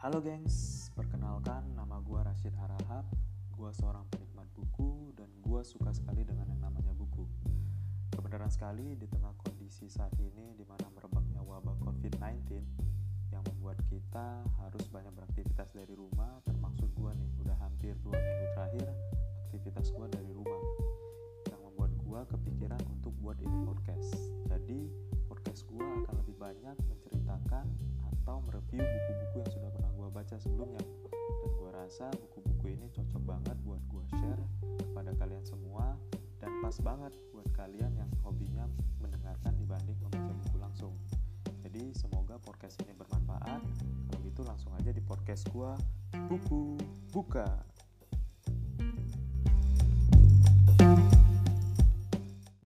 Halo gengs, perkenalkan nama gue Rashid Harahap Gue seorang penikmat buku dan gue suka sekali dengan yang namanya buku. Kebenaran sekali di tengah kondisi saat ini di mana merebaknya wabah COVID-19 Yang membuat kita harus banyak beraktivitas dari rumah baca sebelumnya. Dan gue rasa buku-buku ini cocok banget buat gue share kepada kalian semua dan pas banget buat kalian yang hobinya mendengarkan dibanding membaca buku langsung. Jadi semoga podcast ini bermanfaat. Kalau gitu langsung aja di podcast gue buku buka